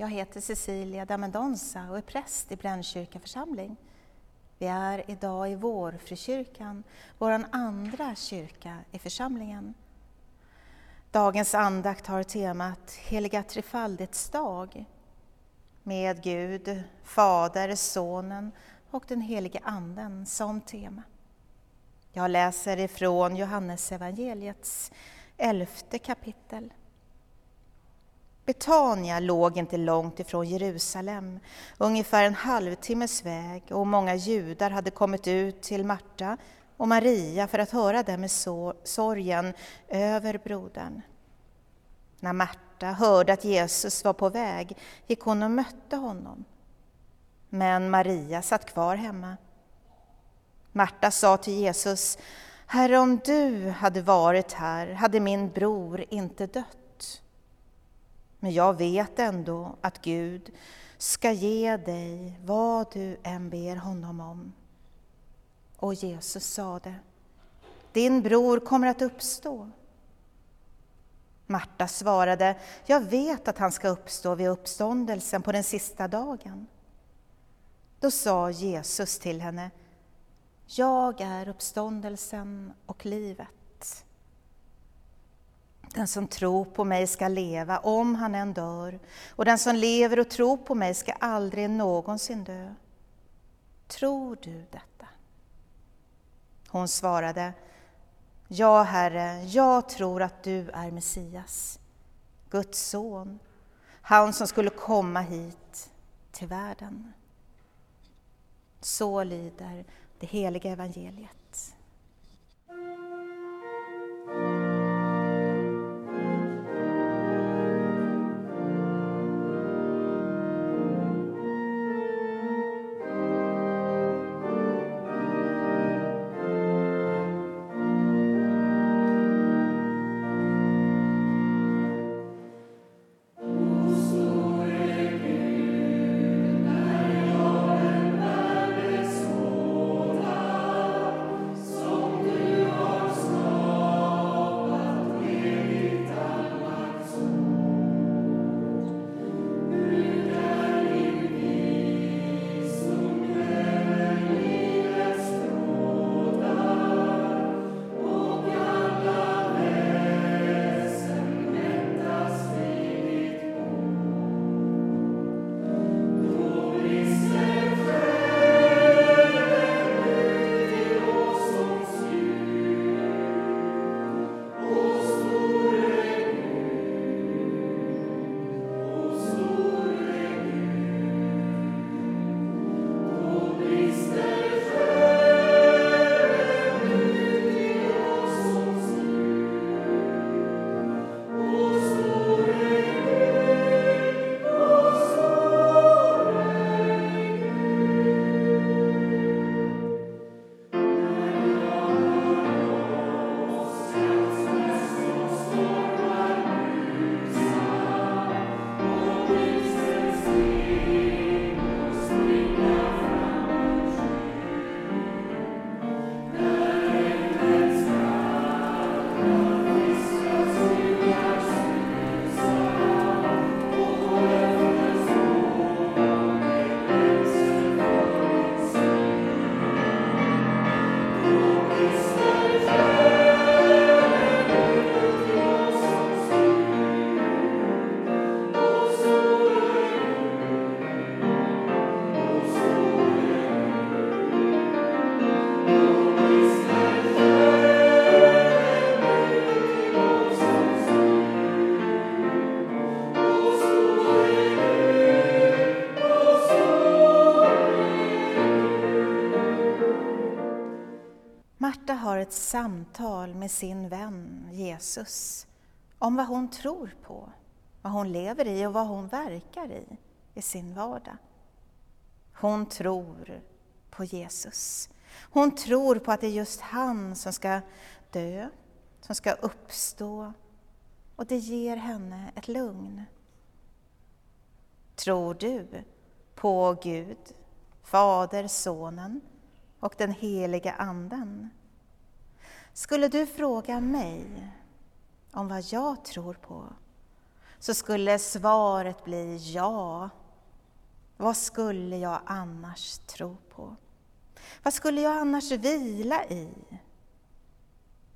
Jag heter Cecilia Damendonsa och är präst i Brännkyrka församling. Vi är idag i Vårfrukyrkan, vår andra kyrka i församlingen. Dagens andakt har temat Heliga Trefaldighets dag med Gud, Fader, Sonen och den helige Anden som tema. Jag läser ifrån Johannesevangeliets elfte kapitel. Betania låg inte långt ifrån Jerusalem, ungefär en halvtimmes väg och många judar hade kommit ut till Marta och Maria för att höra dem med sorgen över brodern. När Marta hörde att Jesus var på väg gick hon och mötte honom. Men Maria satt kvar hemma. Marta sa till Jesus, Herre, om du hade varit här hade min bror inte dött. Men jag vet ändå att Gud ska ge dig vad du än ber honom om. Och Jesus sade, din bror kommer att uppstå. Marta svarade, jag vet att han ska uppstå vid uppståndelsen på den sista dagen. Då sa Jesus till henne, jag är uppståndelsen och livet. Den som tror på mig ska leva om han än dör, och den som lever och tror på mig ska aldrig någonsin dö. Tror du detta? Hon svarade, Ja, Herre, jag tror att du är Messias, Guds son, han som skulle komma hit till världen. Så lyder det heliga evangeliet. Samtal med sin vän Jesus om vad hon tror på, vad hon lever i och vad hon verkar i, i sin vardag. Hon tror på Jesus. Hon tror på att det är just han som ska dö, som ska uppstå och det ger henne ett lugn. Tror du på Gud, Fader, Sonen och den heliga Anden? Skulle du fråga mig om vad jag tror på, så skulle svaret bli ja. Vad skulle jag annars tro på? Vad skulle jag annars vila i?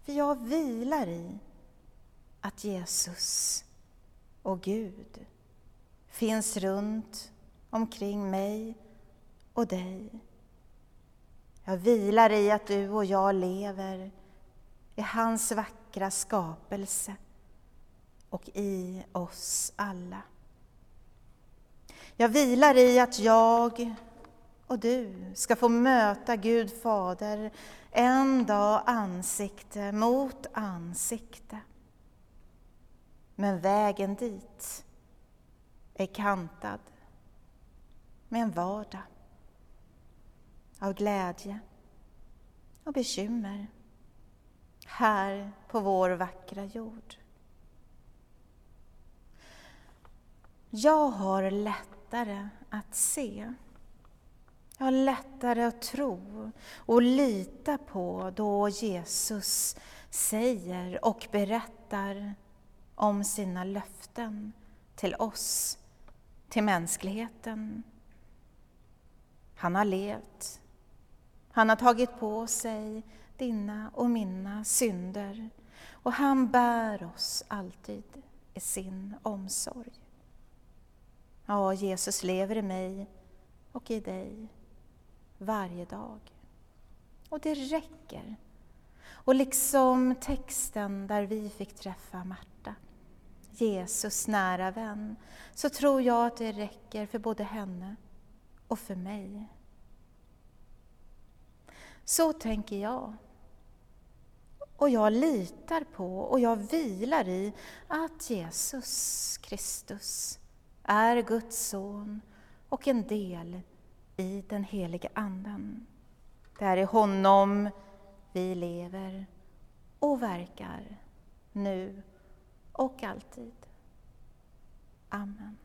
För jag vilar i att Jesus och Gud finns runt omkring mig och dig. Jag vilar i att du och jag lever i hans vackra skapelse och i oss alla. Jag vilar i att jag och du ska få möta Gud Fader en dag ansikte mot ansikte. Men vägen dit är kantad med en vardag av glädje och bekymmer här på vår vackra jord. Jag har lättare att se. Jag har lättare att tro och lita på då Jesus säger och berättar om sina löften till oss, till mänskligheten. Han har levt. Han har tagit på sig dina och mina synder och han bär oss alltid i sin omsorg. Ja, Jesus lever i mig och i dig varje dag. Och det räcker. Och liksom texten där vi fick träffa Marta, Jesus nära vän, så tror jag att det räcker för både henne och för mig. Så tänker jag. Och jag litar på och jag vilar i att Jesus Kristus är Guds son och en del i den helige Anden. Det är i honom vi lever och verkar nu och alltid. Amen.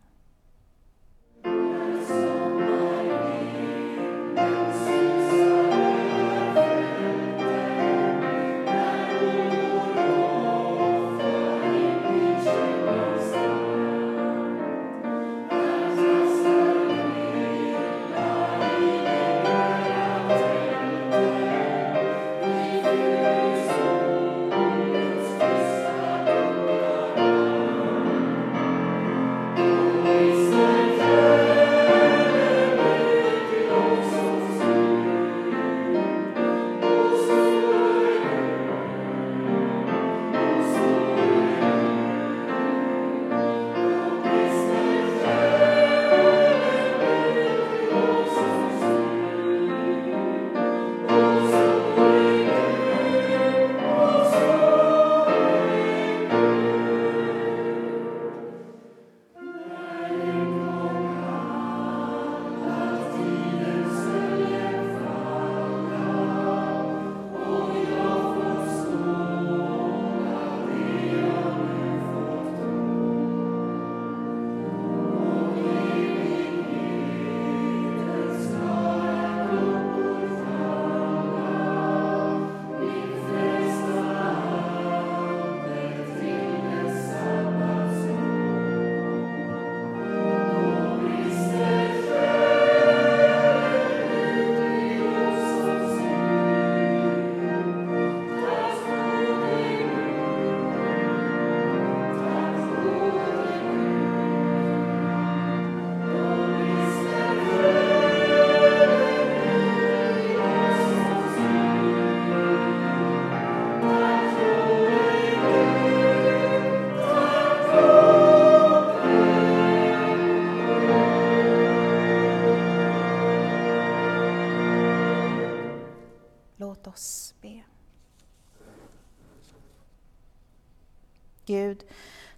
Gud,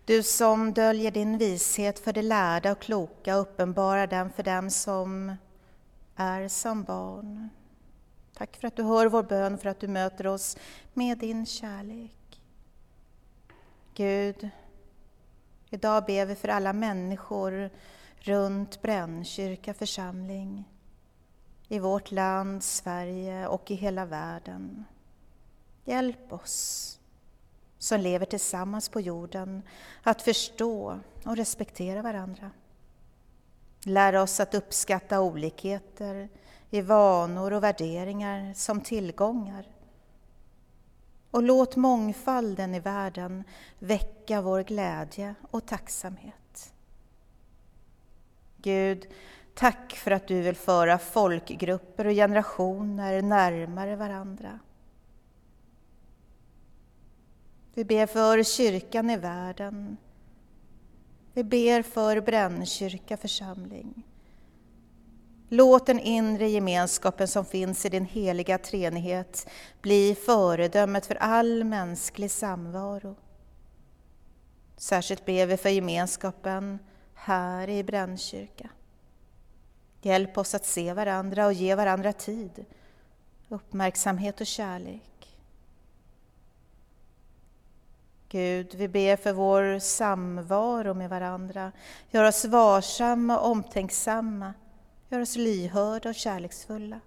du som döljer din vishet för de lärda och kloka och uppenbarar den för dem som är som barn. Tack för att du hör vår bön, för att du möter oss med din kärlek. Gud, idag ber vi för alla människor runt Brännkyrka församling, i vårt land, Sverige och i hela världen. Hjälp oss som lever tillsammans på jorden att förstå och respektera varandra. Lär oss att uppskatta olikheter i vanor och värderingar som tillgångar. Och låt mångfalden i världen väcka vår glädje och tacksamhet. Gud, tack för att du vill föra folkgrupper och generationer närmare varandra. Vi ber för kyrkan i världen. Vi ber för Brännkyrka församling. Låt den inre gemenskapen som finns i din heliga treenighet bli föredömet för all mänsklig samvaro. Särskilt ber vi för gemenskapen här i Brännkyrka. Hjälp oss att se varandra och ge varandra tid, uppmärksamhet och kärlek. Gud, vi ber för vår samvaro med varandra. Gör oss varsamma och omtänksamma. Gör oss lyhörda och kärleksfulla.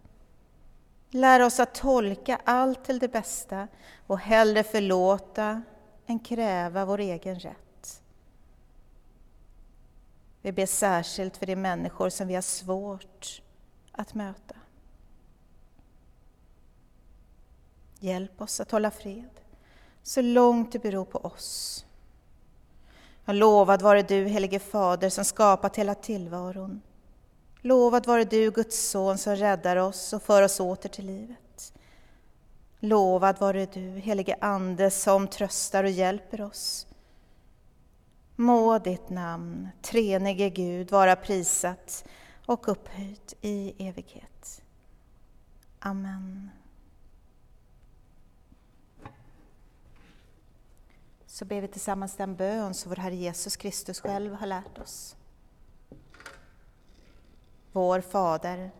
Lär oss att tolka allt till det bästa och hellre förlåta än kräva vår egen rätt. Vi ber särskilt för de människor som vi har svårt att möta. Hjälp oss att hålla fred så långt det beror på oss. Jag lovad vare du, helige Fader, som skapat hela tillvaron. Lovad vare du, Guds son, som räddar oss och för oss åter till livet. Lovad vare du, helige Ande, som tröstar och hjälper oss. Må ditt namn, treenige Gud, vara prisat och upphöjt i evighet. Amen. så ber vi tillsammans den bön som vår Herre Jesus Kristus själv har lärt oss. Vår Fader,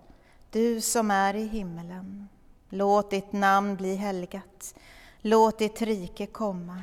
du som är i himmelen. Låt ditt namn bli helgat. Låt ditt rike komma.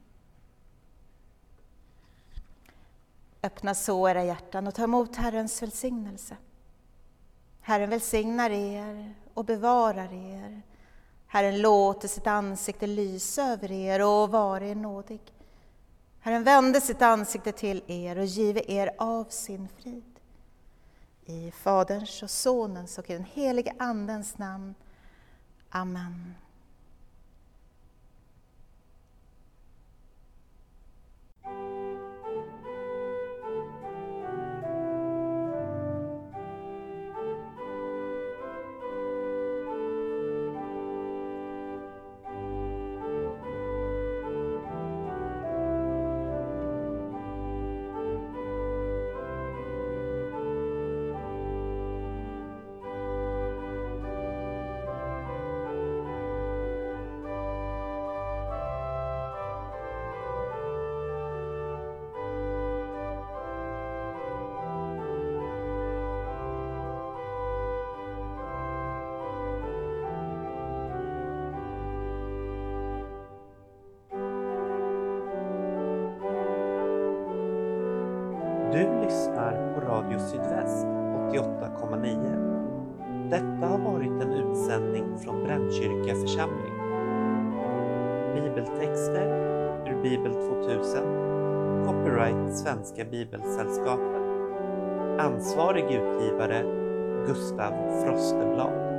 Öppna så era hjärtan och ta emot Herrens välsignelse. Herren välsignar er och bevarar er. Herren låter sitt ansikte lysa över er och vara er nådig. Herren vände sitt ansikte till er och give er av sin frid. I Faderns och Sonens och i den helige Andens namn. Amen. Radio Sydväst 88,9. Detta har varit en utsändning från Brännkyrka församling. Bibeltexter ur Bibel 2000. Copyright Svenska Bibelsällskapet. Ansvarig utgivare Gustav Frosteblad.